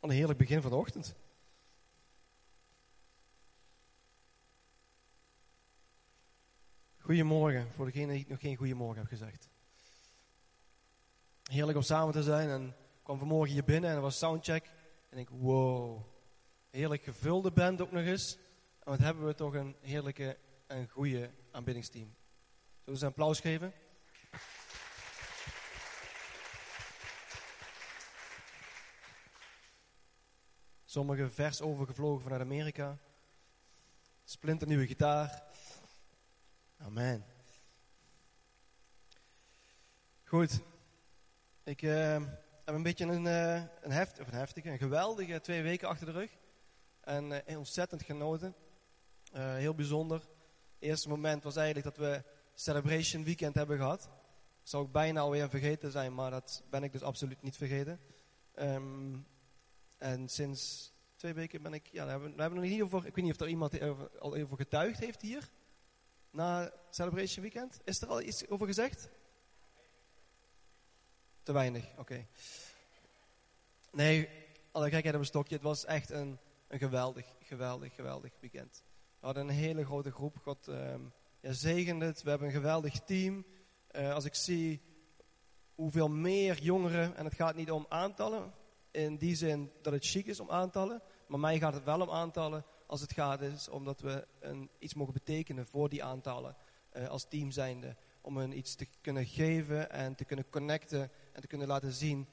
Wat een heerlijk begin van de ochtend. Goedemorgen, voor degene die nog geen goedemorgen heb gezegd. Heerlijk om samen te zijn en kwam vanmorgen hier binnen en er was soundcheck. En ik, wow, heerlijk gevulde band ook nog eens. En wat hebben we toch een heerlijke en goede aanbiddingsteam. Zullen we ze een applaus geven? Sommigen vers overgevlogen vanuit Amerika. Splinternieuwe gitaar. Amen. Goed. Ik uh, heb een beetje een, uh, een, heft, of een heftige, een geweldige twee weken achter de rug. En uh, ontzettend genoten. heel bijzonder. Het eerste moment was eigenlijk dat we Celebration Weekend hebben gehad. Zou ik bijna alweer vergeten zijn, maar dat ben ik dus absoluut niet vergeten. Um, en sinds twee weken ben ik, ja, we hebben, we nog niet over, ik weet niet of er iemand al over getuigd heeft hier. Na Celebration Weekend. Is er al iets over gezegd? Te weinig, oké. Nee, alle gekheid op een stokje. Het was echt een, een geweldig, geweldig, geweldig weekend. We hadden een hele grote groep. God um, ja, zegende het. We hebben een geweldig team. Uh, als ik zie hoeveel meer jongeren, en het gaat niet om aantallen, in die zin dat het chic is om aantallen. Maar mij gaat het wel om aantallen als het gaat is omdat we een, iets mogen betekenen voor die aantallen uh, als team zijnde. Om hen iets te kunnen geven en te kunnen connecten en te kunnen laten zien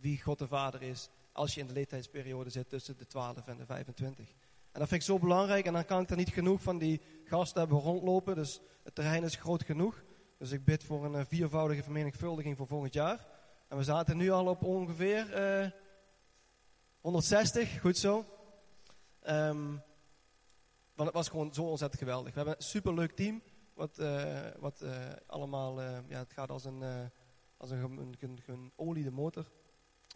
wie God de Vader is. Als je in de leeftijdsperiode zit tussen de 12 en de 25. En dat vind ik zo belangrijk en dan kan ik er niet genoeg van die gasten hebben rondlopen. Dus het terrein is groot genoeg. Dus ik bid voor een uh, viervoudige vermenigvuldiging voor volgend jaar. En we zaten nu al op ongeveer... Uh, 160, goed zo. Um, want het was gewoon zo ontzettend geweldig. We hebben een superleuk team. Wat, uh, wat uh, allemaal, uh, ja, het gaat als een, als een, een, een, een motor.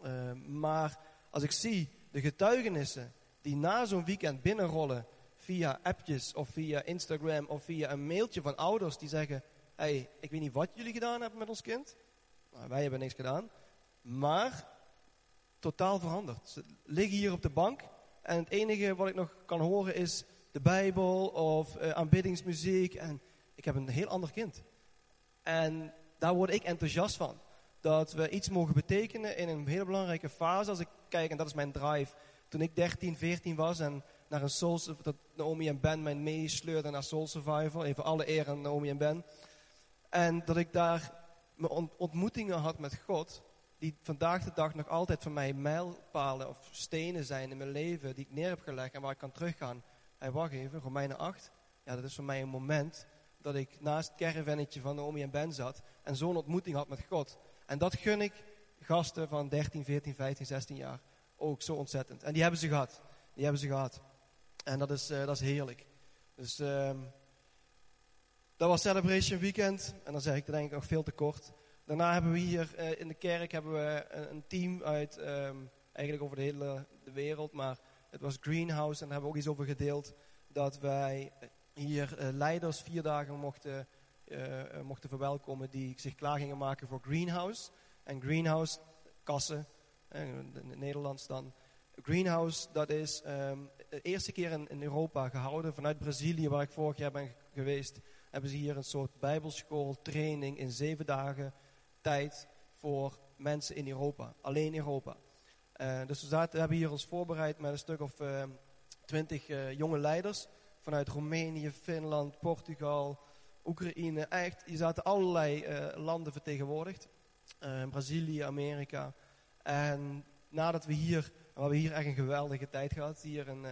Ehm, maar als ik zie de getuigenissen die na zo'n weekend binnenrollen via appjes of via Instagram of via een mailtje van ouders die zeggen: hey, ik weet niet wat jullie gedaan hebben met ons kind. Wij hebben niks gedaan. Maar totaal veranderd. Ze liggen hier op de bank en het enige wat ik nog kan horen is de Bijbel of uh, aanbiddingsmuziek. En ik heb een heel ander kind. En daar word ik enthousiast van. Dat we iets mogen betekenen in een hele belangrijke fase. Als ik kijk, en dat is mijn drive. Toen ik 13, 14 was en naar een Soul, dat Naomi en Ben mij meesleurden naar Soul Survival. Even alle eer aan Naomi en Ben. En dat ik daar mijn ontmoetingen had met God die vandaag de dag nog altijd voor mij mijlpalen of stenen zijn in mijn leven, die ik neer heb gelegd en waar ik kan teruggaan. Hey, wacht even, Romeinen 8. Ja, dat is voor mij een moment dat ik naast het caravannetje van Naomi en Ben zat en zo'n ontmoeting had met God. En dat gun ik gasten van 13, 14, 15, 16 jaar ook zo ontzettend. En die hebben ze gehad. Die hebben ze gehad. En dat is, uh, dat is heerlijk. Dus um, dat was Celebration Weekend. En dan zeg ik denk ik nog veel te kort. Daarna hebben we hier uh, in de kerk hebben we een, team uit, um, eigenlijk over de hele de wereld, maar het was Greenhouse en daar hebben we ook iets over gedeeld. Dat wij hier uh, leiders vier dagen mochten, uh, mochten verwelkomen die zich klaar gingen maken voor Greenhouse. En Greenhouse, kassen, in het Nederlands dan. Greenhouse, dat is um, de eerste keer in, in Europa gehouden vanuit Brazilië, waar ik vorig jaar ben geweest. Hebben ze hier een soort bijbelschool, training in zeven dagen tijd voor mensen in Europa. Alleen Europa. Uh, dus we hebben hier ons voorbereid met een stuk of uh, twintig uh, jonge leiders. Vanuit Roemenië, Finland, Portugal, Oekraïne. Echt, je zaten allerlei landen vertegenwoordigd. Brazilië, Amerika. En nadat we hier, we hebben hier echt een geweldige tijd gehad. Hier in,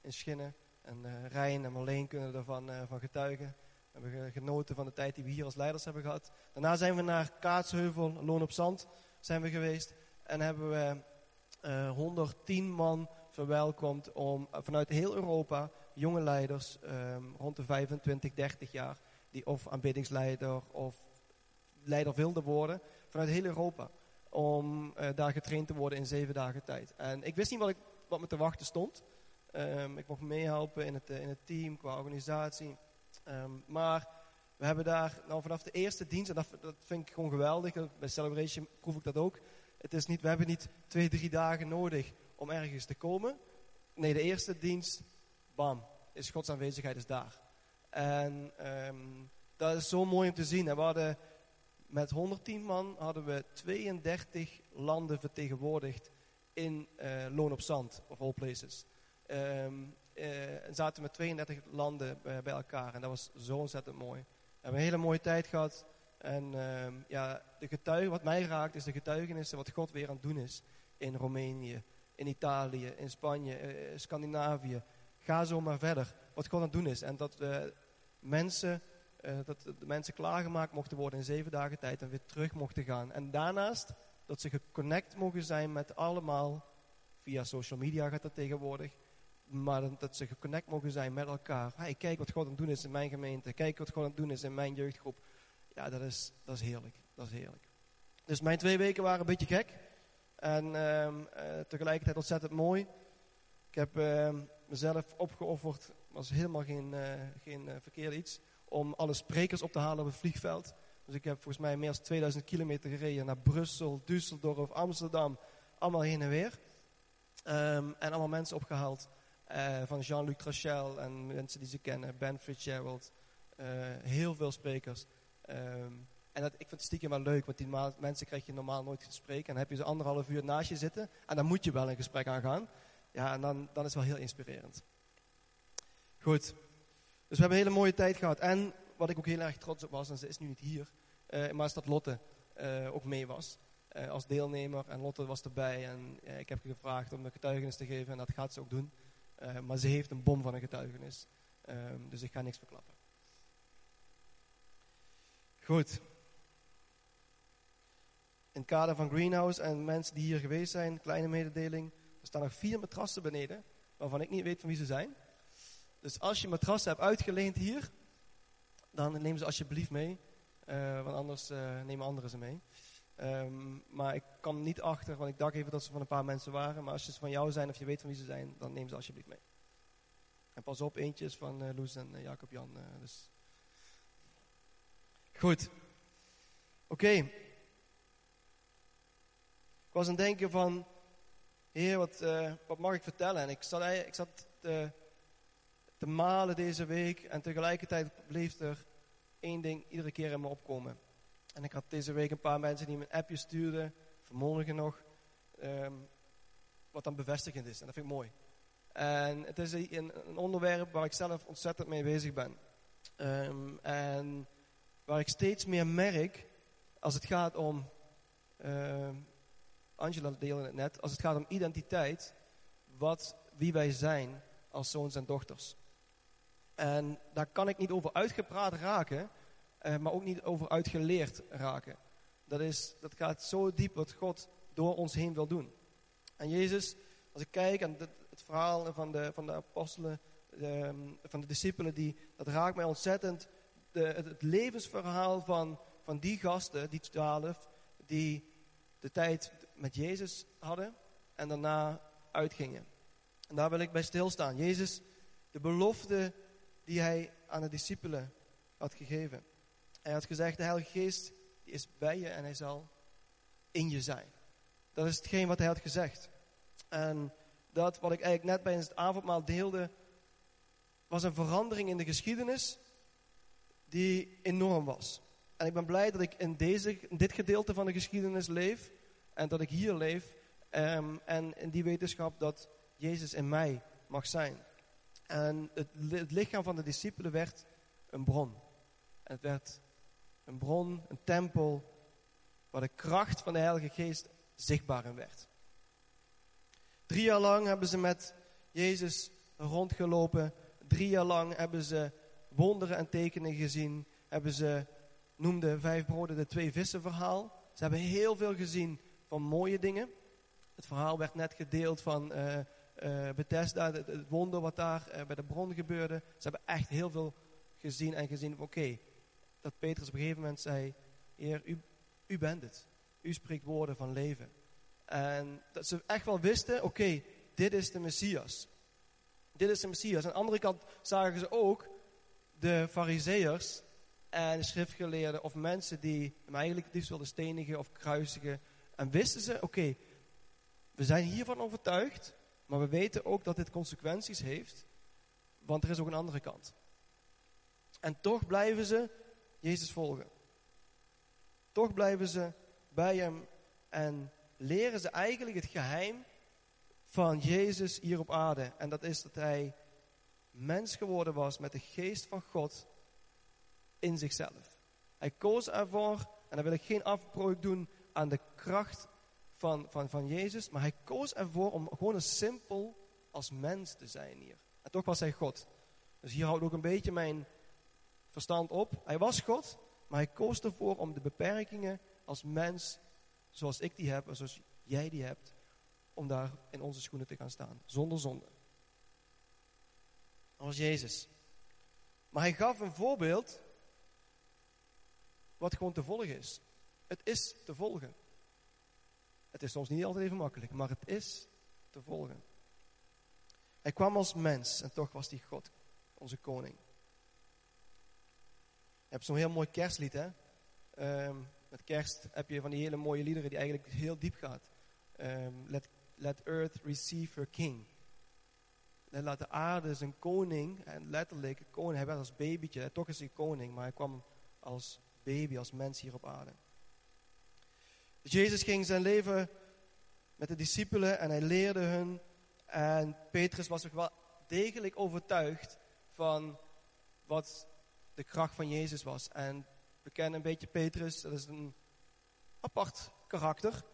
in Schinnen. En Rijn en Marleen kunnen ervan van getuigen. We hebben genoten van de tijd die we hier als leiders hebben gehad. Daarna zijn we naar Kaatsheuvel, Loon op Zand zijn we geweest. En hebben we uh, eh, 110 man verwelkomd om uh, vanuit heel Europa jonge leiders um, rond de 25, 30 jaar, die of aanbiddingsleider of leider wilden worden, vanuit heel Europa. Om uh, daar getraind te worden in zeven dagen tijd. En ik wist niet wat, ik, wat me te wachten stond. Um, ik mocht meehelpen in het, in het team, qua organisatie. Um, maar we hebben daar nou vanaf de eerste dienst, en dat, vind ik gewoon geweldig, bij Celebration proef ik dat ook. Het is niet, we hebben niet twee, drie dagen nodig om ergens te komen. Nee, de eerste dienst, bam, is Gods aanwezigheid is daar. En ehm, dat is zo mooi om te zien. En we hadden met 110 man hadden we 32 landen vertegenwoordigd in uh, Loon op Zand, of all places. En zaten met 32 landen bij, bij elkaar. En dat was zo ontzettend mooi. We hebben een hele mooie tijd gehad. En uh, ja, de getuigen, wat mij raakt, is de getuigenissen wat God weer aan het doen is. In Roemenië, in Italië, in Spanje, uh, Scandinavië. Ga zo maar verder. Wat God aan het doen is. En dat mensen, dat de mensen klaargemaakt mochten worden in zeven dagen tijd en weer terug mochten gaan. En daarnaast dat ze geconnect mogen zijn met allemaal, via social media gaat dat tegenwoordig, maar dat ze geconnect mogen zijn met elkaar. Kijk wat God aan het doen is in mijn gemeente. Kijk wat God aan het doen is in mijn jeugdgroep. Ja, dat is, dat is heerlijk. Dat is heerlijk. Dus mijn twee weken waren een beetje gek. En uh, uh, tegelijkertijd ontzettend mooi. Ik heb uh, mezelf opgeofferd. was helemaal geen, eh, geen uh, iets. Om alle sprekers op te halen op het vliegveld. Dus ik heb volgens mij meer dan 2000 kilometer gereden naar Brussel, Düsseldorf, Amsterdam. Allemaal heen en weer. Um, en allemaal mensen opgehaald. Uh, van Jean-Luc Trachel en mensen die ze kennen. Ben Fitzgerald. Uh, heel veel sprekers. Um, en dat, ik vind het stiekem wel leuk, want die mensen krijg je normaal nooit gesprek. En dan heb je ze anderhalf uur naast je zitten. En dan moet je wel een gesprek aangaan. Ja, en dan, dan is het wel heel inspirerend. Goed. Dus we hebben een hele mooie tijd gehad. En wat ik ook heel erg trots op was, en ze is nu niet hier, uh, maar is dat Lotte ook mee was. Als deelnemer. En Lotte was erbij. En ik heb gevraagd om de getuigenis te geven. En dat gaat ze ook doen. Maar ze heeft een bom van een getuigenis. Um, dus ik ga niks verklappen. Goed. In het kader van Greenhouse en mensen die hier geweest zijn, kleine mededeling. Er staan nog vier matrassen beneden, waarvan ik niet weet van wie ze zijn. Dus als je matrassen hebt uitgeleend hier, dan neem ze alsjeblieft mee. Uh, want anders uh, nemen anderen ze mee. Um, maar ik kwam niet achter, want ik dacht even dat ze van een paar mensen waren. Maar als ze van jou zijn of je weet van wie ze zijn, dan neem ze alsjeblieft mee. En pas op, eentje is van uh, Loes en Jacob Jan. dus. Goed. Oké. Ik was aan het denken van, heer, wat, wat mag ik vertellen? En ik zat, ik zat te malen deze week en tegelijkertijd bleef er één ding iedere keer in me opkomen. En ik had deze week een paar mensen die me een appje stuurden, vanmorgen nog, um, wat dan bevestigend is. En dat vind ik mooi. En het is een, een onderwerp waar ik zelf ontzettend mee bezig ben. Um, en waar ik steeds meer merk, als het gaat om, uh, Angela deelde het net, als het gaat om identiteit, wat, wie wij zijn als zoons en dochters. En daar kan ik niet over uitgepraat raken, uh, maar ook niet over uitgeleerd raken. Dat, is, dat gaat zo diep wat God door ons heen wil doen. En Jezus, als ik kijk aan het, het verhaal van de, van de apostelen, de, van de discipelen, die, dat raakt mij ontzettend. De, het, het levensverhaal van, van die gasten, die twaalf, die de tijd met Jezus hadden en daarna uitgingen. En daar wil ik bij stilstaan. Jezus, de belofte die hij aan de discipelen had gegeven. Hij had gezegd, de Heilige Geest is bij je en hij zal in je zijn. Dat is hetgeen wat hij had gezegd. En dat wat ik eigenlijk net bij het avondmaal deelde, was een verandering in de geschiedenis die enorm was. En ik ben blij dat ik in, deze, dit gedeelte van de geschiedenis leef en dat ik hier leef um, en in die wetenschap dat Jezus in mij mag zijn. En het, het lichaam van de discipelen werd een bron. En het werd een bron, een tempel, waar de kracht van de Heilige Geest zichtbaar in werd. Drie jaar lang hebben ze met Jezus rondgelopen. Drie jaar lang hebben ze wonderen en tekenen gezien. Hebben ze, noemde vijf broden de twee vissen verhaal. Ze hebben heel veel gezien van mooie dingen. Het verhaal werd net gedeeld van uh, Bethesda, het, wonder wat daar uh, bij de bron gebeurde. Ze hebben echt heel veel gezien en gezien. Oké, dat Petrus op een gegeven moment zei, Heer, u, u bent het. U spreekt woorden van leven. En dat ze echt wel wisten, oké, dit is de Messias. Dit is de Messias. Aan de andere kant zagen ze ook de fariseërs en de schriftgeleerden of mensen die hem eigenlijk liefst wilden stenigen of kruisigen. En wisten ze, oké, We zijn hiervan overtuigd, maar we weten ook dat dit consequenties heeft, want er is ook een andere kant. En toch blijven ze Jezus volgen. Toch blijven ze bij hem en leren ze eigenlijk het geheim van Jezus hier op aarde. En dat is dat hij mens geworden was met de geest van God in zichzelf. Hij koos ervoor, en dan wil ik geen afbreuk doen aan de kracht van, van, van Jezus, maar hij koos ervoor om gewoon een simpel als mens te zijn hier. En toch was hij God. Dus hier houdt ook een beetje mijn verstand op. Hij was God, maar hij koos ervoor om de beperkingen als mens, zoals ik die heb en zoals jij die hebt, om daar in onze schoenen te gaan staan, zonder zonde. Dat was Jezus. Maar hij gaf een voorbeeld wat gewoon te volgen is. Het is te volgen. Het is soms niet altijd even makkelijk, maar het is te volgen. Hij kwam als mens en toch was hij God, onze koning. Je hebt zo'n heel mooi kerstlied, hè? Um, met kerst heb je van die hele mooie liederen die eigenlijk heel diep gaat. Um, let, let earth receive her king. Laat de aarde zijn koning, en letterlijk koning, hij werd als babytje, toch is hij koning, maar hij kwam als baby, als mens hier op aarde. Jezus ging zijn leven met de discipelen en hij leerde hun. En Petrus was ook wel degelijk overtuigd van wat de kracht van Jezus was. En we kennen een beetje Petrus, dat is een apart karakter.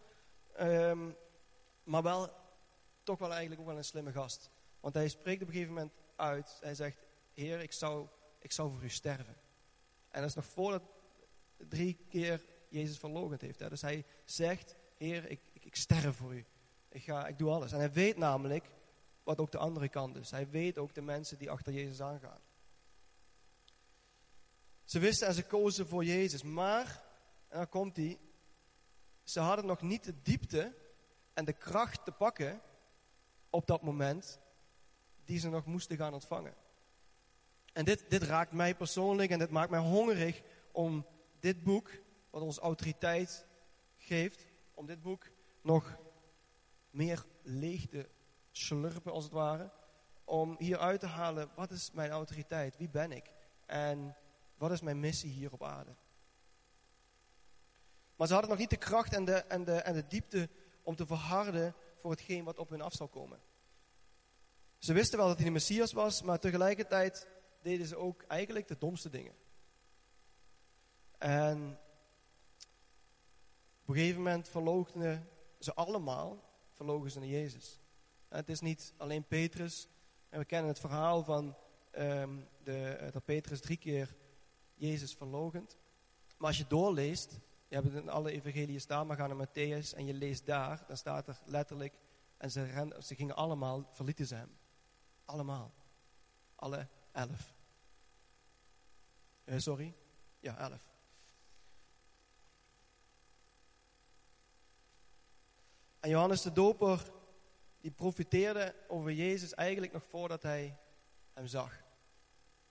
Um, maar wel, toch wel eigenlijk ook wel een slimme gast. Want hij spreekt op een gegeven moment uit. Hij zegt, Heer, ik zou, ik zou voor u sterven. En dat is nog voordat drie keer Jezus verlogend heeft. Hè. Dus hij zegt, Heer, ik, ik, ik sterf voor u. Ik, ga, ik doe alles. En hij weet namelijk wat ook de andere kant is. Hij weet ook de mensen die achter Jezus aangaan. Ze wisten en ze kozen voor Jezus. Maar, en dan komt hij, ze hadden nog niet de diepte en de kracht te pakken op dat moment die ze nog moesten gaan ontvangen. En dit, dit raakt mij persoonlijk en dit maakt mij hongerig om dit boek, wat ons autoriteit geeft, om dit boek nog meer leeg te slurpen als het ware. Om hier uit te halen, wat is mijn autoriteit? Wie ben ik? En wat is mijn missie hier op aarde? Maar ze hadden nog niet de kracht en de, en de, en de diepte om te verharden voor hetgeen wat op hun af zou komen. Ze wisten wel dat hij de Messias was, maar tegelijkertijd deden ze ook eigenlijk de domste dingen. En op een gegeven moment verloochenen ze allemaal, verlogen ze Jezus. En het is niet alleen Petrus. En we kennen het verhaal van um, de, eh, dat Petrus drie keer Jezus verlogend. Maar als je doorleest, je hebt het in alle evangeliën staan, maar ga naar Matthäus en je leest daar, dan staat er letterlijk, en ze, ze gingen allemaal, verlieten ze hem. Allemaal. Alle elf. Uh, sorry? Ja, elf. En Johannes de Doper, die profiteerde over Jezus eigenlijk nog voordat hij hem zag.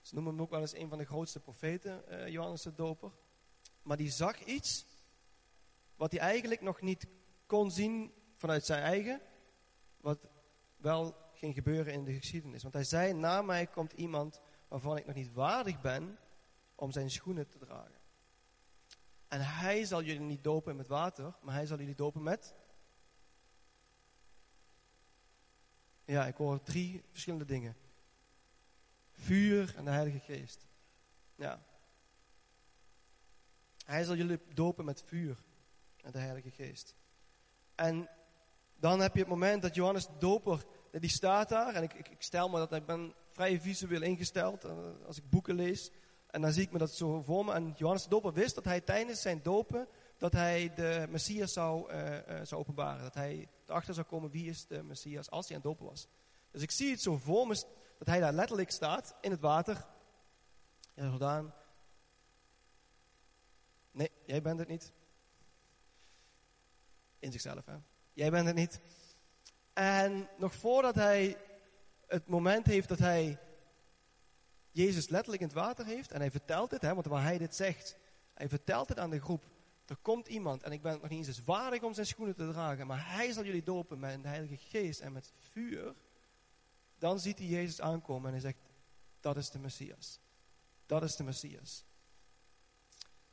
Ze noemen hem ook wel eens een van de grootste profeten, uh, Johannes de Doper. Maar die zag iets wat hij eigenlijk nog niet kon zien vanuit zijn eigen, wat wel ging gebeuren in de geschiedenis. Want hij zei, na mij komt iemand waarvan ik nog niet waardig ben om zijn schoenen te dragen. En hij zal jullie niet dopen met water, maar hij zal jullie dopen met... Ja, ik hoor drie verschillende dingen. Vuur en de Heilige Geest. Ja. Hij zal jullie dopen met vuur en de Heilige Geest. En dan heb je het moment dat Johannes de Doper, die staat daar. En ik, ik, stel me dat, ik ben vrij visueel ingesteld uh, als ik boeken lees. En dan zie ik me dat zo voor me. En Johannes de Doper wist dat hij tijdens zijn dopen, dat hij de Messias zou, uh, uh, zou openbaren. Dat hij erachter zou komen wie is de Messias als hij aan het dopen was. Dus ik zie het zo voor me, dat hij daar letterlijk staat in het water. Ja, Jordaan. Nee, jij bent het niet. In zichzelf, hè. Jij bent het niet. En nog voordat hij het moment heeft dat hij Jezus letterlijk in het water heeft, en hij vertelt het, hè, want waar hij dit zegt, hij vertelt het aan de groep, er komt iemand en ik ben nog niet eens waardig om zijn schoenen te dragen, maar hij zal jullie dopen met de Heilige Geest en met vuur. Dan ziet hij Jezus aankomen en hij zegt, dat is de Messias. Dat is de Messias.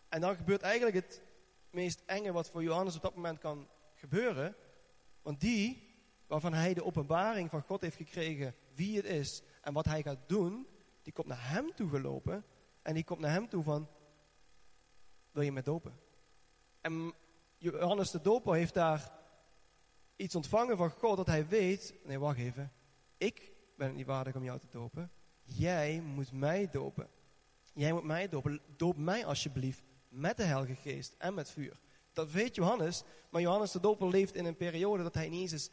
En dan gebeurt eigenlijk het meest enge wat voor Johannes op dat moment kan gebeuren. Want die, waarvan hij de openbaring van God heeft gekregen, wie het is en wat hij gaat doen, die komt naar hem toe gelopen. En die komt naar hem toe van, wil je me dopen? En Johannes de Doper heeft daar iets ontvangen van God dat hij weet, nee wacht even, ik ben het niet waardig om jou te dopen. Jij moet mij dopen. Jij moet mij dopen. Doop mij alsjeblieft met de Heilige Geest en met vuur. Dat weet Johannes, maar Johannes de Doper leeft in een periode dat hij niet eens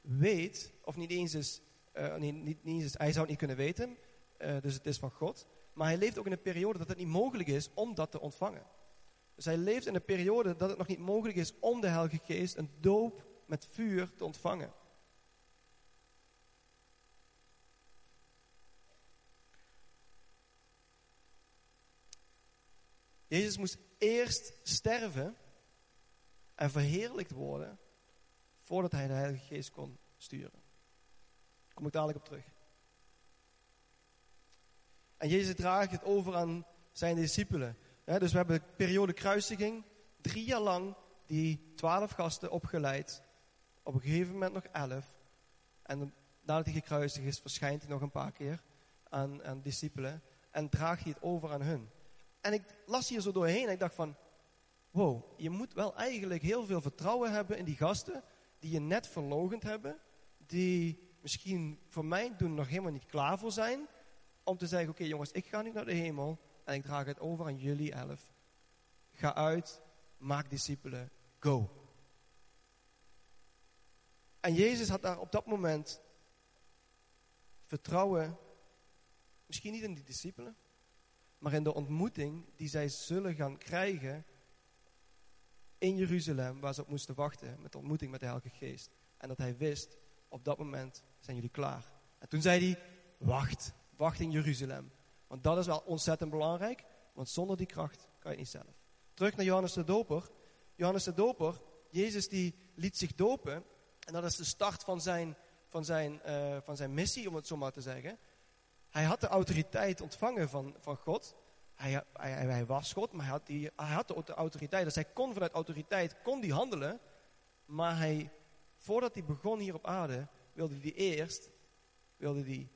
weet, of niet eens is, uh, niet, niet, eens, hij zou het niet kunnen weten, uh, dus het is van God. Maar hij leeft ook in een periode dat het niet mogelijk is om dat te ontvangen. Dus hij leeft in een periode dat het nog niet mogelijk is om de Heilige Geest, een doop met vuur, te ontvangen. Jezus moest eerst sterven en verheerlijkt worden voordat hij de Heilige Geest kon sturen. Daar kom ik dadelijk op terug. En Jezus draagt het over aan zijn discipelen. dus we hebben de periode kruisiging, drie jaar lang die twaalf gasten opgeleid. Op een gegeven moment nog elf. En nadat hij gekruisigd is, verschijnt hij nog een paar keer aan, aan discipelen. En draagt hij het over aan hun. En ik las hier zo doorheen en ik dacht van, wow, je moet wel eigenlijk heel veel vertrouwen hebben in die gasten die je net verlogend hebben, die misschien voor mij doen nog helemaal niet klaar voor zijn, om te zeggen, oké jongens, ik ga nu naar de hemel en ik draag het over aan jullie elf. Ga uit, maak discipelen, go. En Jezus had daar op dat moment vertrouwen, misschien niet in die discipelen, maar in de ontmoeting die zij zullen gaan krijgen in Jeruzalem, waar ze op moesten wachten met de ontmoeting met de Heilige Geest. En dat hij wist, op dat moment zijn jullie klaar. En toen zei hij, wacht, wacht in Jeruzalem. Want dat is wel ontzettend belangrijk, want zonder die kracht kan je het niet zelf. Terug naar Johannes de Doper. Johannes de Doper, Jezus die liet zich dopen. En dat is de start van zijn, van zijn, uh, van zijn missie, om het zo maar te zeggen. Hij had de autoriteit ontvangen van, van God. Hij, hij, hij, was God, maar hij had, die, hij had de autoriteit. Dus hij kon vanuit autoriteit kon die handelen. Maar hij, voordat hij begon hier op aarde, wilde hij eerst wilde hij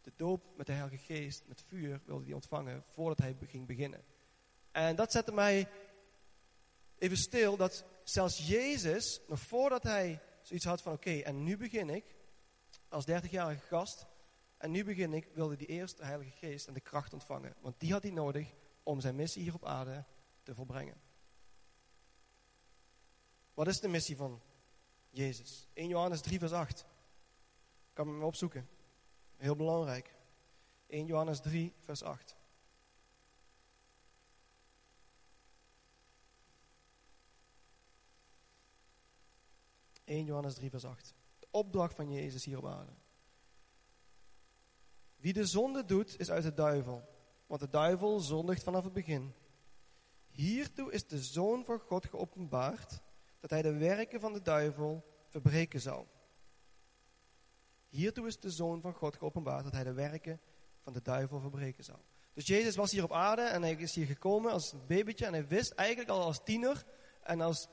de doop met de Heilige Geest, met vuur, wilde hij ontvangen voordat hij ging beginnen. En dat zette mij even stil dat zelfs Jezus, nog voordat hij zoiets had van oké, en nu begin ik, als 30-jarige gast, en nu begin ik, wilde hij eerst de Heilige Geest en de kracht ontvangen. Want die had hij nodig om zijn missie hier op aarde te volbrengen. Wat is de missie van Jezus? 1 Johannes 3 vers 8. Ik kan hem opzoeken. Heel belangrijk. 1 Johannes 3 vers 8. ...1 Johannes 3 vers 8. De opdracht van Jezus hier op aarde. Wie de zonde doet, is uit de duivel. Want de duivel zondigt vanaf het begin. Hiertoe is de Zoon van God geopenbaard, dat hij de werken van de duivel verbreken zou. Hiertoe is de Zoon van God geopenbaard, dat hij de werken van de duivel verbreken zou. Dus Jezus was hier op aarde en hij is hier gekomen als een babytje en hij wist eigenlijk al als tiener en als,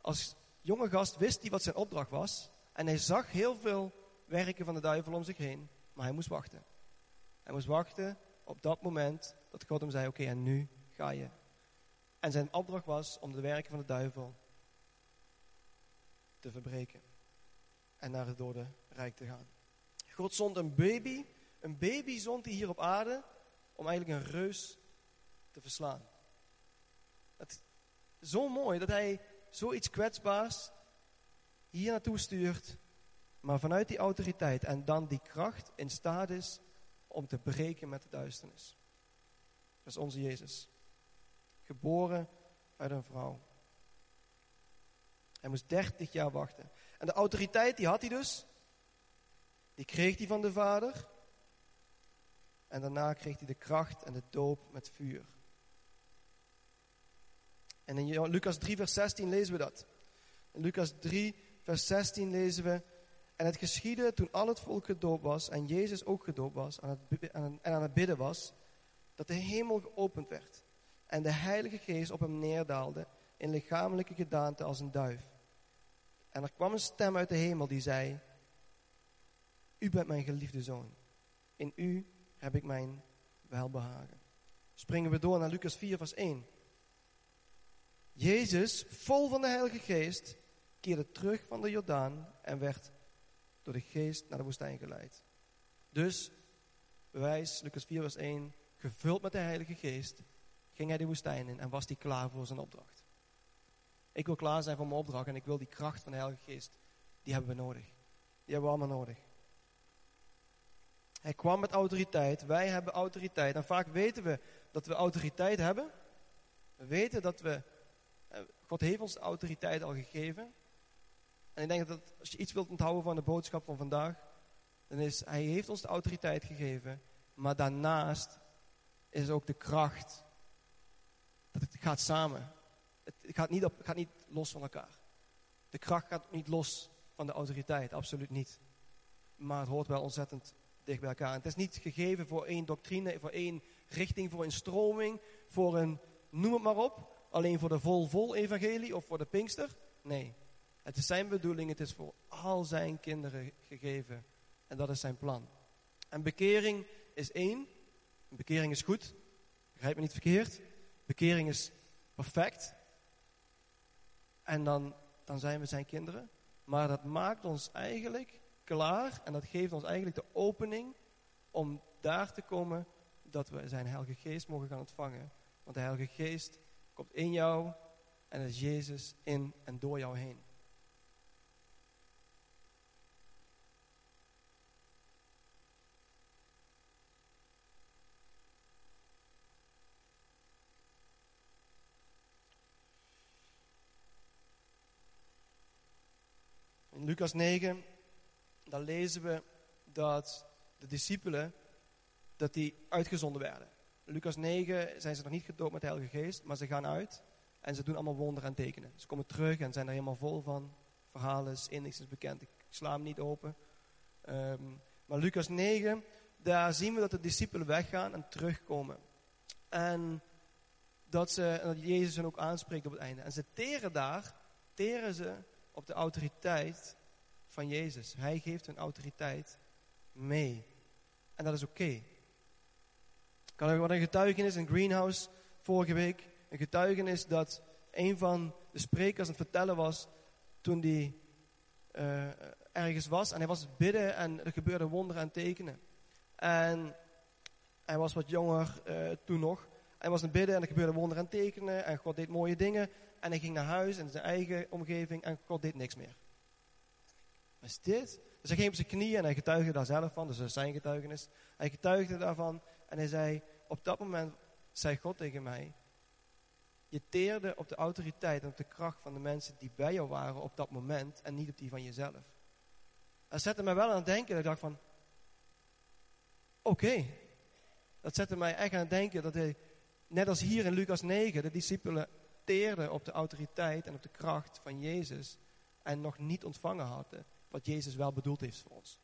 als jonge gast wist hij wat zijn opdracht was. En hij zag heel veel werken van de duivel om zich heen, maar hij moest wachten. Hij moest wachten op dat moment dat God hem zei, oké, en nu ga je. En zijn opdracht was om de werken van de duivel te verbreken. En naar het dode rijk te gaan. God zond een baby, een baby zond hij hier op aarde, om eigenlijk een reus te verslaan. Het is zo mooi dat hij zoiets kwetsbaars hier naartoe stuurt, maar vanuit die autoriteit en dan die kracht in staat is om te breken met de duisternis. Dat is onze Jezus. Geboren uit een vrouw. Hij moest 30 jaar wachten. En de autoriteit die had hij dus. Die kreeg hij van de Vader. En daarna kreeg hij de kracht en de doop met vuur. En in Lucas 3, vers 16 lezen we dat. In Lucas 3, vers 16 lezen we. En het geschiedde toen al het volk gedoopt was en Jezus ook gedoopt was aan het, en aan het bidden was, dat de hemel geopend werd en de Heilige Geest op hem neerdaalde in lichamelijke gedaante als een duif. En er kwam een stem uit de hemel die zei, U bent mijn geliefde zoon, in u heb ik mijn welbehagen. Springen we door naar Lucas 4, vers 1. Jezus, vol van de Heilige Geest, keerde terug van de Jordaan en werd door de Geest naar de woestijn geleid. Dus, bewijs, Lucas 4, vers 1, gevuld met de Heilige Geest, ging hij de woestijn in en was hij klaar voor zijn opdracht. Ik wil klaar zijn voor mijn opdracht en ik wil die kracht van de Heilige Geest, die hebben we nodig. Die hebben we allemaal nodig. Hij kwam met autoriteit, wij hebben autoriteit. En vaak weten we dat we autoriteit hebben. We weten dat we, eh, God heeft ons de autoriteit al gegeven. En ik denk dat als je iets wilt onthouden van de boodschap van vandaag, dan is Hij heeft ons de autoriteit gegeven, maar daarnaast is ook de kracht. Dat het gaat samen. Het gaat niet, op, gaat niet los van elkaar. De kracht gaat niet los van de autoriteit, absoluut niet. Maar het hoort wel ontzettend dicht bij elkaar. het is niet gegeven voor één doctrine, voor één richting, voor een stroming, voor een, noem het maar op, alleen voor de vol-vol evangelie of voor de Pinkster. Nee, het is zijn bedoeling, het is voor al zijn kinderen gegeven. En dat is zijn plan. En bekering is één. Bekering is goed. Begrijp me niet verkeerd. Bekering is perfect. En dan, dan zijn we zijn kinderen. Maar dat maakt ons eigenlijk klaar en dat geeft ons eigenlijk de opening om daar te komen dat we zijn Heilige Geest mogen gaan ontvangen. Want de Heilige Geest komt in jou en is Jezus in en door jou heen. Lucas 9, dan lezen we dat de discipelen, dat die uitgezonden werden. Lucas 9 zijn ze nog niet gedoopt met de Heilige Geest, maar ze gaan uit en ze doen allemaal wonderen en tekenen. Ze komen terug en zijn er helemaal vol van. Verhalen is niks is bekend. Ik sla hem niet open. Ehm, maar Lucas 9, daar zien we dat de discipelen weggaan en terugkomen. En dat, ze, en dat Jezus hen ook aanspreekt op het einde. En ze teren daar, teren ze op de autoriteit van Jezus. Hij geeft hun autoriteit mee. En dat is oké. Okay. Ik had een getuigenis in Greenhouse vorige week. Een getuigenis dat een van de sprekers aan het vertellen was toen hij uh, ergens was. En hij was bidden en er gebeurde wonderen en tekenen. En hij was wat jonger uh, toen nog. Hij was aan het bidden en er gebeurde wonderen en tekenen. En God deed mooie dingen. En hij ging naar huis in zijn eigen omgeving en God deed niks meer. Is dit? Dus hij ging op zijn knieën en hij getuigde daar zelf van. Dus dat is zijn getuigenis. Hij getuigde daarvan en hij zei, op dat moment zei God tegen mij, je teerde op de autoriteit en op de kracht van de mensen die bij jou waren op dat moment en niet op die van jezelf. Dat zette mij wel aan het denken. Ik dacht van, oké. Dat zette mij echt aan het denken dat hij, net als hier in Lucas 9, de discipelen teerden op de autoriteit en op de kracht van Jezus en nog niet ontvangen hadden wat Jezus wel bedoeld heeft voor ons.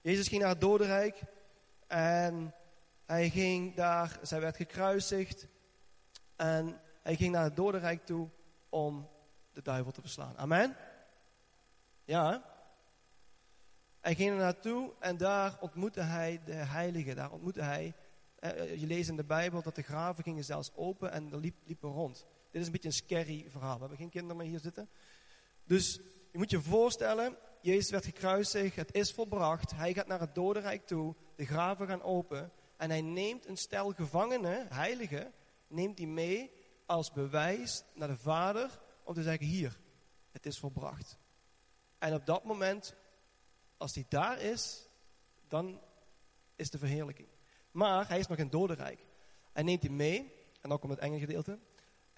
Jezus ging naar het dodenrijk en hij ging daar, zij werd gekruisigd en hij ging naar het dodenrijk toe om de duivel te verslaan. Amen? Ja. Hij ging er naartoe en daar ontmoette hij de heilige. Daar ontmoette hij, eh, je leest in de Bijbel dat de graven gingen zelfs open en er liep, liepen rond. Dit is een beetje een scary verhaal. We hebben geen kinderen meer hier zitten. Dus je moet je voorstellen, Jezus werd gekruisigd, het is volbracht. Hij gaat naar het dodenrijk toe, de graven gaan open. En hij neemt een stel gevangenen, heiligen, neemt hij mee als bewijs naar de Vader om te zeggen, hier, het is volbracht. En op dat moment, als hij daar is, dan is de verheerlijking. Maar hij is nog in dodenrijk. Hij neemt hij mee, en dan komt het enge gedeelte.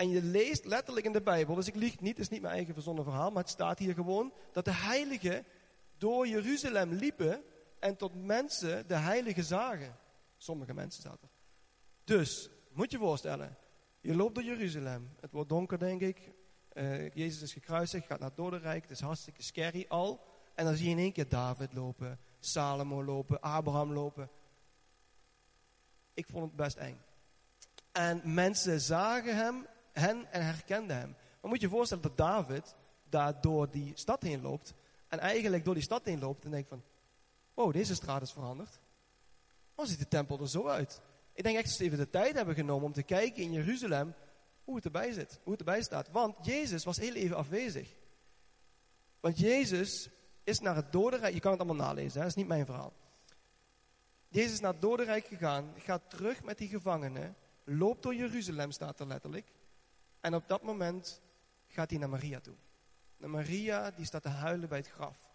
En je leest letterlijk in de Bijbel, dus ik lieg niet, het is niet mijn eigen verzonnen verhaal, maar het staat hier gewoon dat de heiligen door Jeruzalem liepen en tot mensen de heiligen zagen. Sommige mensen zaten. Dus, moet je voorstellen, je loopt door Jeruzalem. Het wordt donker, denk ik. Uh, Jezus is gekruisigd, gaat naar dodenrijk. Het is hartstikke scary al. En dan zie je in één keer David lopen, Salomo lopen, Abraham lopen. Ik vond het best eng. En mensen zagen hem, hen en herkenden hem. Maar moet je je voorstellen dat David daar door die stad heen loopt. En eigenlijk door die stad heen loopt en denkt van, wow, deze straat is veranderd. Hoe ziet de tempel er zo uit? Ik denk echt dat ze even de tijd hebben genomen om te kijken in Jeruzalem hoe het erbij zit, hoe het erbij staat. Want Jezus was heel even afwezig. Want Jezus is naar het dodenrijk, je kan het allemaal nalezen, hè? dat is niet mijn verhaal. Jezus is naar het dodenrijk gegaan, gaat terug met die gevangenen, loopt door Jeruzalem, staat er letterlijk. En op dat moment gaat hij naar Maria toe. Naar Maria, die staat te huilen bij het graf.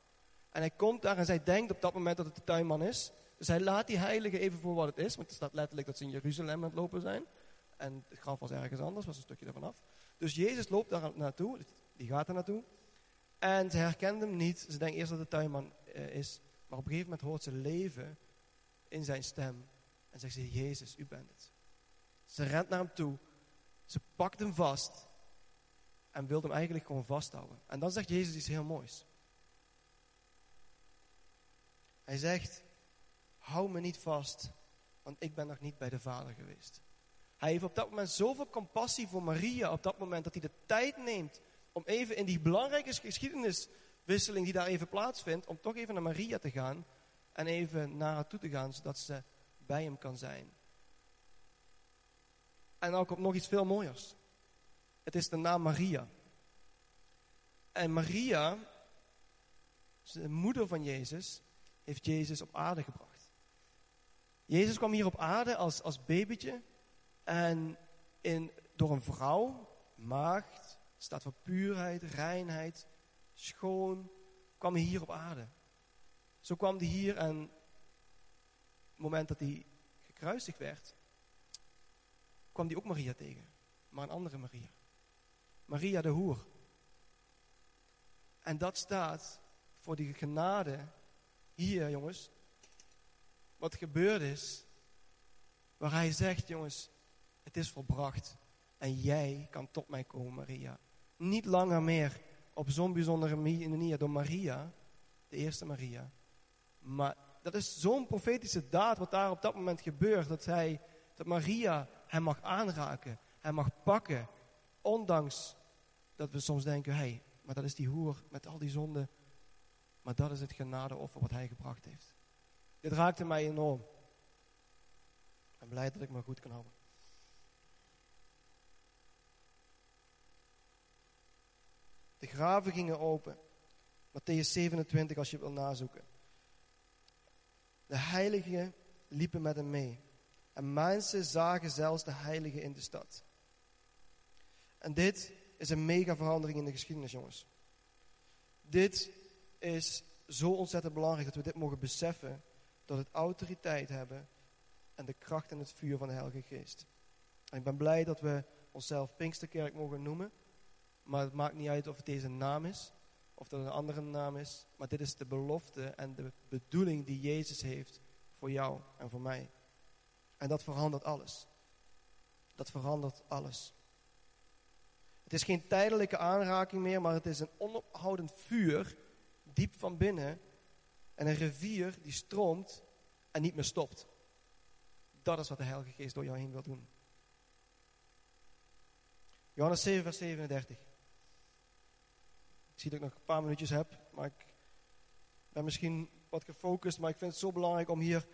En hij komt daar en zij denkt op dat moment dat het de tuinman is. Dus hij laat die heilige even voor wat het is. Want er staat letterlijk dat ze in Jeruzalem aan het lopen zijn. En het graf was ergens anders, was een stukje ervan af. Dus Jezus loopt daar naartoe, die gaat er naartoe. En ze herkent hem niet. Ze denkt eerst dat het de tuinman uh, is. Maar op een gegeven moment hoort ze leven in zijn stem. En zegt ze, Jezus, u bent het. Ze rent naar hem toe. Ze pakt hem vast. En wil hem eigenlijk gewoon vasthouden. En dan zegt Jezus iets heel moois. Hij zegt, hou me niet vast, want ik ben nog niet bij de Vader geweest. Hij heeft op dat moment zoveel compassie voor Maria, op dat moment dat hij de tijd neemt om even in die belangrijke geschiedeniswisseling die daar even plaatsvindt, om toch even naar Maria te gaan en even naar haar toe te gaan, zodat ze bij hem kan zijn. En dan komt nog iets veel mooiers. Het is de naam Maria. En Maria, de moeder van Jezus, heeft Jezus op aarde gebracht. Jezus kwam hier op aarde als, als babytje en in, door een vrouw, maagd, staat voor puurheid, reinheid, schoon, kwam hij hier op aarde. Zo kwam hij hier en het moment dat hij gekruisigd werd, kwam hij ook Maria tegen, maar een andere Maria. Maria de Hoer. En dat staat voor die genade hier, jongens. Wat gebeurd is, waar hij zegt, jongens, het is volbracht. En jij kan tot mij komen, Maria. Niet langer meer op zo'n bijzondere manier door Maria, de eerste Maria. Maar dat is zo'n profetische daad wat daar op dat moment gebeurt. Dat, hij, dat Maria hem mag aanraken, hem mag pakken. Ondanks dat we soms denken, hé, hey, maar dat is die hoer met al die zonden. Maar dat is het genadeoffer wat hij gebracht heeft. Dit raakte mij enorm. Ik ben blij dat ik me goed kan houden. De graven gingen open. Matthäus 27 als je wil nazoeken. De heiligen liepen met hem mee. En mensen zagen zelfs de heiligen in de stad. En dit is een mega verandering in de geschiedenis, jongens. Dit is zo ontzettend belangrijk dat we dit mogen beseffen. Dat het autoriteit hebben en de kracht en het vuur van de Heilige Geest. En ik ben blij dat we onszelf Pinksterkerk mogen noemen. Maar het maakt niet uit of het deze naam is, of dat een andere naam is. Maar dit is de belofte en de bedoeling die Jezus heeft voor jou en voor mij. En dat verandert alles. Dat verandert alles. Het is geen tijdelijke aanraking meer, maar het is een onophoudend vuur, diep van binnen. En een rivier die stroomt en niet meer stopt. Dat is wat de Heilige Geest door jou heen wil doen. Johannes 7, vers 37. Ik zie dat ik nog een paar minuutjes heb, maar ik ben misschien wat gefocust, maar ik vind het zo belangrijk om hier.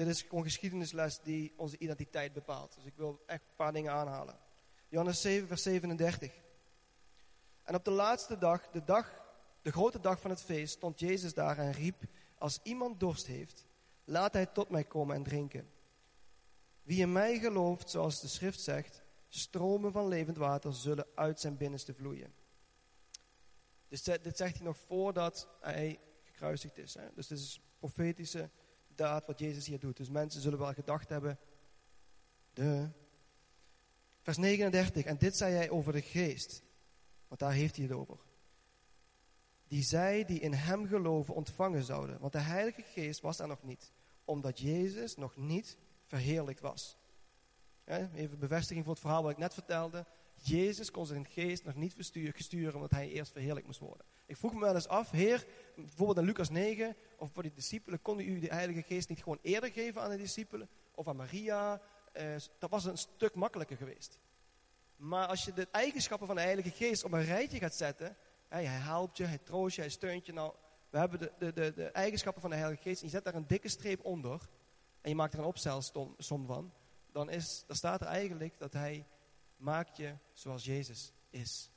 Dit is gewoon geschiedenisles die onze identiteit bepaalt. Dus ik wil echt een paar dingen aanhalen. Johannes 7, vers 37. En op de laatste dag, de dag, de grote dag van het feest, stond Jezus daar en riep: Als iemand dorst heeft, laat hij tot mij komen en drinken. Wie in mij gelooft, zoals de schrift zegt, stromen van levend water zullen uit zijn binnenste vloeien. Dus dit zegt hij nog voordat hij gekruisigd is. Dus dit is profetische daad wat Jezus hier doet. Dus mensen zullen wel gedacht hebben, de. Vers 39, en dit zei hij over de geest. Want daar heeft hij het over. Die zij die in hem geloven ontvangen zouden. Want de heilige geest was er nog niet. Omdat Jezus nog niet verheerlijkt was. even bevestiging voor het verhaal wat ik net vertelde. Jezus kon zijn geest nog niet versturen, sturen omdat hij eerst verheerlijk moest worden. Ik vroeg me wel eens af, Heer, bijvoorbeeld in Lucas 9, of voor die discipelen, kon u de Heilige Geest niet gewoon eerder geven aan de discipelen? Of aan Maria? Eh, dat was een stuk makkelijker geweest. Maar als je de eigenschappen van de Heilige Geest op een rijtje gaat zetten, hij helpt je, hij troost je, hij steunt je. Nou, we hebben de, de, de, de eigenschappen van de Heilige Geest en je zet daar een dikke streep onder en je maakt er een opstelsom van, dan, is, dan staat er eigenlijk dat hij maakt je zoals Jezus is.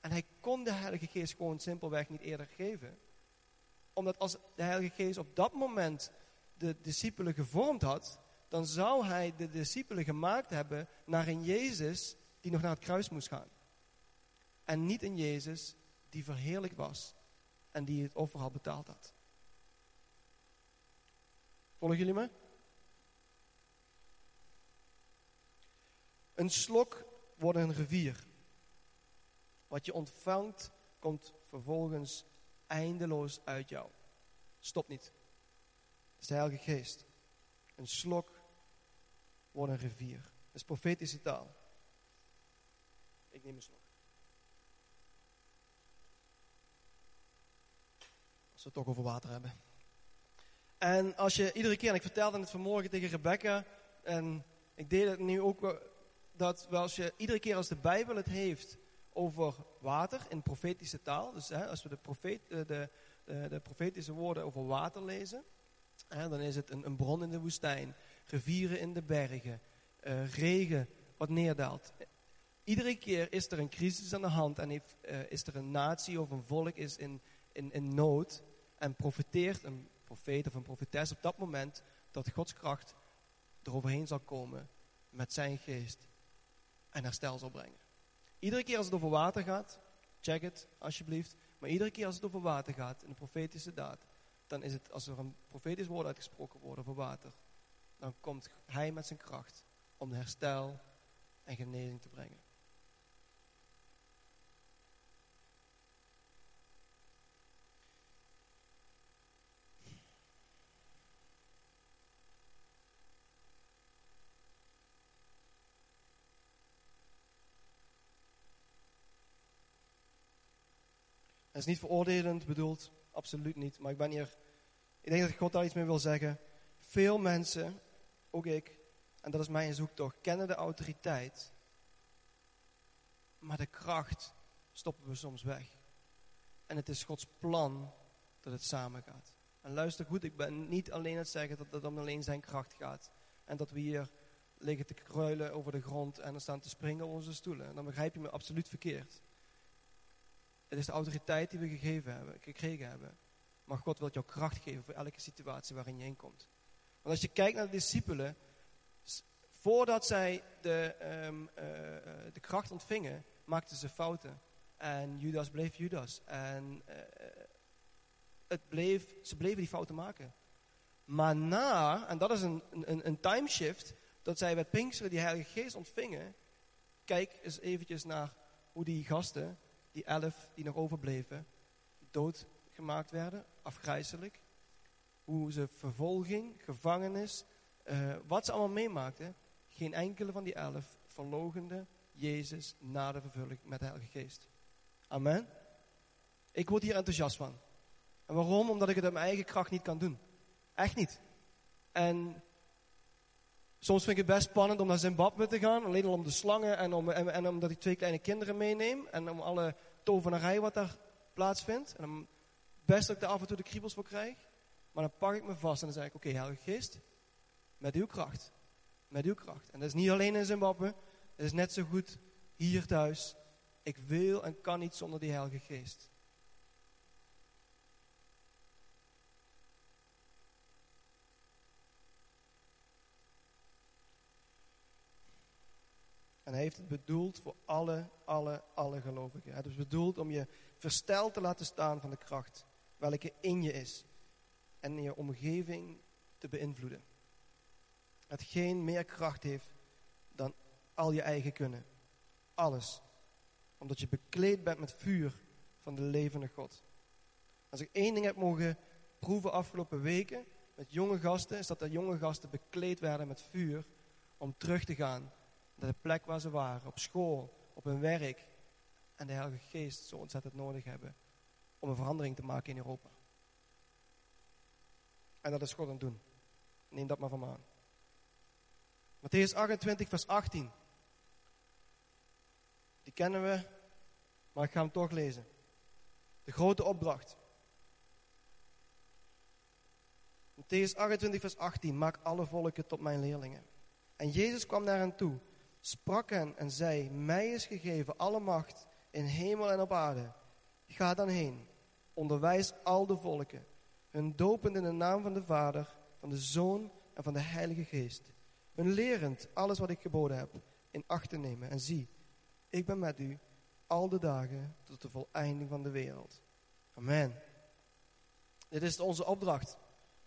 En hij kon de Heilige Geest gewoon simpelweg niet eerder geven. Omdat als de Heilige Geest op dat moment de discipelen gevormd had, dan zou hij de discipelen gemaakt hebben naar een Jezus die nog naar het kruis moest gaan. En niet een Jezus die verheerlijk was en die het offer al betaald had. Volgen jullie me? Een slok wordt een rivier. Wat je ontvangt, komt vervolgens eindeloos uit jou. Stop niet. Dat is de Heilige Geest. Een slok wordt een rivier. Dat is profetische taal. Ik neem een slok. Als we het toch over water hebben. En als je iedere keer, en ik vertelde het vanmorgen tegen Rebecca, en ik deed het nu ook, dat als je iedere keer als de Bijbel het heeft over water in profetische taal, dus hè, als we de, profeet, eh, de, de, de, profetische woorden over water lezen, hè, dan is het een, een, bron in de woestijn, rivieren in de bergen, uh, regen wat neerdaalt. Iedere keer is er een crisis aan de hand en heeft, is er een natie of een volk is in, in, in nood en profiteert een profeet of een profetes op dat moment dat Gods kracht eroverheen zal komen met zijn geest en herstel zal brengen. Iedere keer als het over water gaat, check het alsjeblieft, maar iedere keer als het over water gaat in de profetische daad, dan is het als er een profetisch woord uitgesproken wordt over water, dan komt hij met zijn kracht om herstel en genezing te brengen. Is niet veroordelend bedoeld, absoluut niet. Maar ik ben hier, ik denk dat God daar iets mee wil zeggen. Veel mensen, ook ik, en dat is mijn zoektocht, kennen de autoriteit. Maar de kracht stoppen we soms weg. En het is Gods plan dat het samen gaat. En luister goed, ik ben niet alleen het zeggen dat het om alleen zijn kracht gaat. En dat we hier liggen te kruilen over de grond en dan staan te springen op onze stoelen. En dan begrijp je me absoluut verkeerd. Het is de autoriteit die we gegeven hebben, gekregen hebben. Maar God wil jou kracht geven voor elke situatie waarin je heen komt. Want als je kijkt naar de discipelen, voordat zij de, um, uh, de kracht ontvingen, maakten ze fouten. En Judas bleef Judas. En uh, het bleef, ze bleven die fouten maken. Maar na, en dat is een, een, een timeshift, dat zij bij Pinksteren die Heilige Geest ontvingen. Kijk eens eventjes naar hoe die gasten die elf die nog overbleven, doodgemaakt werden, afgrijzelijk. Hoe ze vervolging, gevangenis, uh, wat ze allemaal meemaakten. Geen enkele van die elf verlogende Jezus na de vervulling met de Heilige Geest. Amen. Ik word hier enthousiast van. En waarom? Omdat ik het op mijn eigen kracht niet kan doen. Echt niet. En Soms vind ik het best spannend om naar Zimbabwe te gaan. Alleen al om de slangen en, om, en, en omdat ik twee kleine kinderen meeneem. En om alle tovenarij wat daar plaatsvindt. En best dat ik daar af en toe de kriebels voor krijg. Maar dan pak ik me vast en dan zeg ik, oké Heilige Geest, met uw kracht. Met uw kracht. En dat is niet alleen in Zimbabwe. Het is net zo goed hier thuis. Ik wil en kan niet zonder die Heilige Geest. En hij heeft het bedoeld voor alle, alle, alle gelovigen. Het is bedoeld om je versteld te laten staan van de kracht welke in je is. En in je omgeving te beïnvloeden. geen meer kracht heeft dan al je eigen kunnen. Alles. Omdat je bekleed bent met vuur van de levende God. Als ik één ding heb mogen proeven afgelopen weken met jonge gasten, is dat de jonge gasten bekleed werden met vuur om terug te gaan de plek waar ze waren, op school, op hun werk. En de Heilige Geest zo ontzettend nodig hebben om een verandering te maken in Europa. En dat is God aan het doen. Neem dat maar van me aan. Matthäus 28, vers 18. Die kennen we, maar ik ga hem toch lezen. De grote opdracht. Matthäus 28, vers 18. Maak alle volken tot mijn leerlingen. En Jezus kwam naar hen toe, sprak hen en zei: Mij is gegeven alle macht in hemel en op aarde. Ga dan heen, onderwijs al de volken, hun dopend in de naam van de Vader, van de Zoon en van de Heilige Geest. Hun lerend alles wat ik geboden heb in acht te nemen. En zie, ik ben met u al de dagen tot de voleinding van de wereld. Amen. Dit is onze opdracht.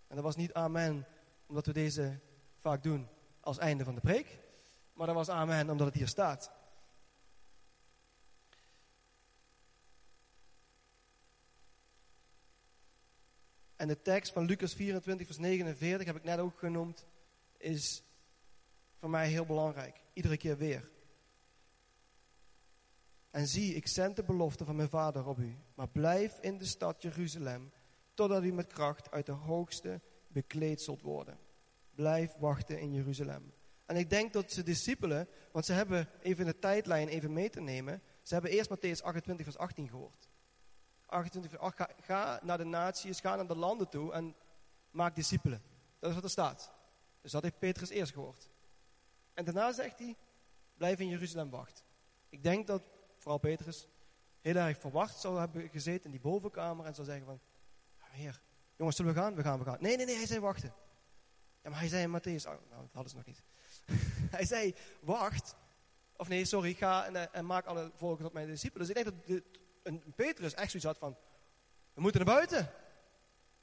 En dat was niet amen omdat we deze vaak doen als einde van de preek. Maar dat was amen omdat het hier staat. En de tekst van Lucas 24, vers 49, heb ik net ook genoemd, is voor mij heel belangrijk. Iedere keer weer. En zie, ik zend de belofte van mijn vader op u. Maar blijf in de stad Jeruzalem, totdat u met kracht uit de hoogste bekleed zult worden. Blijf wachten in Jeruzalem. En ik denk dat de discipelen, want ze hebben even de tijdlijn even mee te nemen. Ze hebben eerst Matthäus 28, vers 18 gehoord. 28, vers 8, ga, naar de naties, ga naar de landen toe en maak discipelen. Dat is wat er staat. Dus dat heeft Petrus eerst gehoord. En daarna zegt hij, blijf in Jeruzalem wachten. Ik denk dat vooral Petrus heel erg verwacht zou hebben gezeten in die bovenkamer en zou zeggen van, heer, jongens, zullen we gaan? We gaan, we gaan. Nee, nee, nee, hij zei wachten. Ja, maar hij zei in Matthäus, nou, dat hadden ze nog niet. hij zei, wacht. Of nee, sorry, ga en, eh, en maak alle volken tot mijn discipelen. Dus ik denk dat een, Petrus echt zoiets had van, we moeten naar buiten.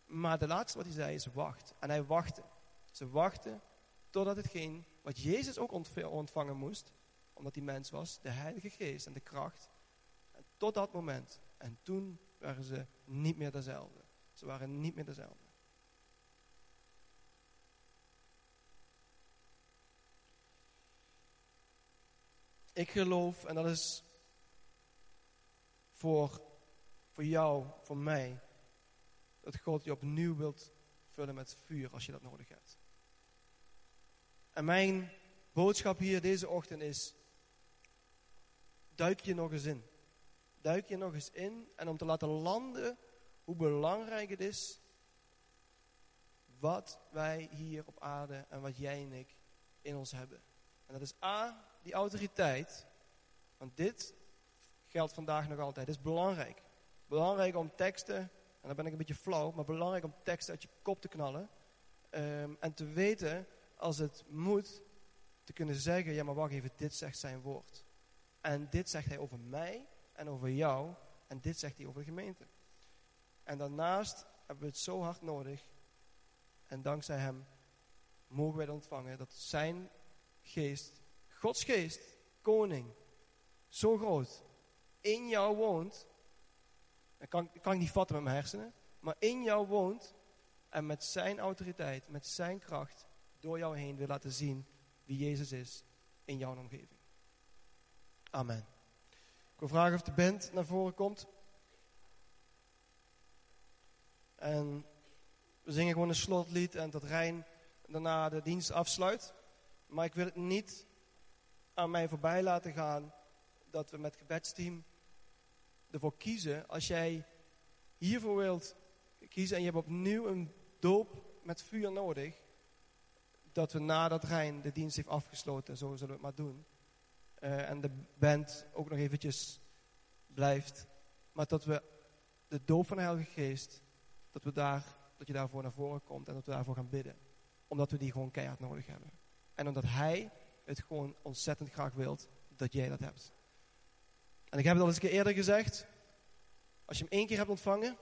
Maar de laatste wat hij zei is wacht. En hij wachtte. Ze wachten totdat hetgeen wat Jezus ook ontvangen moest, omdat hij mens was, de Heilige Geest en de kracht. En tot dat moment. En toen waren ze niet meer dezelfde. Ze waren niet meer dezelfde. Ik geloof, en dat is voor, voor jou, voor mij, dat God je opnieuw wilt vullen met vuur als je dat nodig hebt. En mijn boodschap hier deze ochtend is, duik je nog eens in. Duik je nog eens in en om te laten landen hoe belangrijk het is wat wij hier op aarde en wat jij en ik in ons hebben. En dat is A, die autoriteit. Want dit geldt vandaag nog altijd. Het is belangrijk. Belangrijk om teksten, en dan ben ik een beetje flauw, maar belangrijk om teksten uit je kop te knallen. Um, en te weten, als het moet, te kunnen zeggen, ja maar wacht even, dit zegt zijn woord. En dit zegt hij over mij en over jou. En dit zegt hij over de gemeente. En daarnaast hebben we het zo hard nodig. En dankzij hem mogen wij ontvangen dat zijn geest, Gods geest, koning, zo groot, in jou woont. Dat kan, kan ik niet vatten met mijn hersenen. Maar in jou woont en met zijn autoriteit, met zijn kracht, door jou heen wil laten zien wie Jezus is in jouw omgeving. Amen. Ik wil vragen of de band naar voren komt. En we zingen gewoon een slotlied en dat Rijn daarna de dienst afsluit. Maar ik wil het niet aan mij voorbij laten gaan dat we met gebedsteam ervoor kiezen. Als jij hiervoor wilt kiezen en je hebt opnieuw een doop met vuur nodig. Dat we nadat Rijn de dienst heeft afgesloten, zo zullen we het maar doen. Uh, en de band ook nog eventjes blijft. Maar dat we de doop van de Heilige Geest, dat, we daar, dat je daarvoor naar voren komt en dat we daarvoor gaan bidden. Omdat we die gewoon keihard nodig hebben. En omdat Hij het gewoon ontzettend graag wilt dat jij dat hebt. En ik heb het al eens een keer eerder gezegd. Als je hem één keer hebt ontvangen,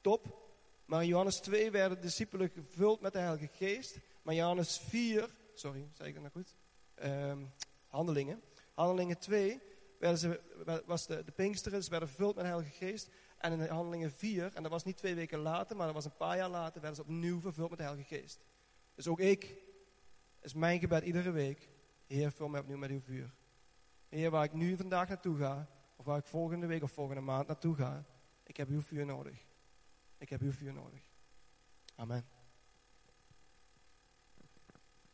top. Maar in Johannes 2 werden de discipelen gevuld met de Heilige Geest. Maar Johannes 4, sorry, zei ik dat nou goed? Um, handelingen. Handelingen 2 werden ze, was de, de Pinksteren, ze werden vervuld met de Heilige Geest. En in Handelingen 4, en dat was niet twee weken later, maar dat was een paar jaar later, werden ze opnieuw vervuld met de Heilige Geest. Dus ook ik, is mijn gebed iedere week, Heer, vul mij opnieuw met uw vuur. Heer, waar ik nu vandaag naartoe ga, of waar ik volgende week of volgende maand naartoe ga, ik heb uw vuur nodig. Ik heb uw vuur nodig. Amen.